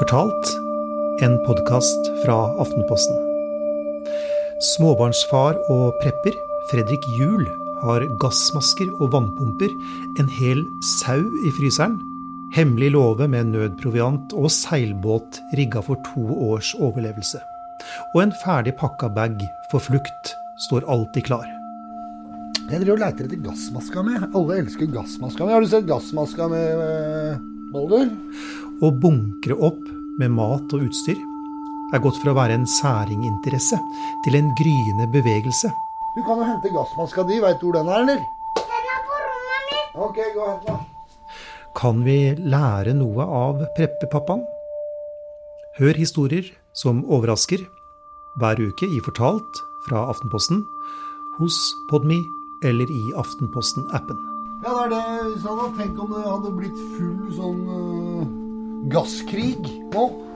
Fortalt, en podkast fra Aftenposten. Småbarnsfar og prepper, Fredrik Juel, har gassmasker og vannpumper, en hel sau i fryseren, hemmelig låve med nødproviant og seilbåt rigga for to års overlevelse. Og en ferdig pakka bag for flukt står alltid klar. Jeg driver og leter etter gassmaska mi. Alle elsker gassmaska mi. Har du sett gassmaska med uh, Bolder? Å bunkre opp med mat og utstyr er gått fra å være en særinginteresse til en gryende bevegelse. Du kan jo hente gassmaska di. Veit du hvor den er, eller? Den er på rommet mitt. Ok, gå og hent den. Kan vi lære noe av preppepappaen? Hør historier som overrasker hver uke i Fortalt fra Aftenposten, hos Podme eller i Aftenposten-appen. Ja, det er det, Sanna. Tenk om det hadde blitt full sånn uh, gasskrig nå.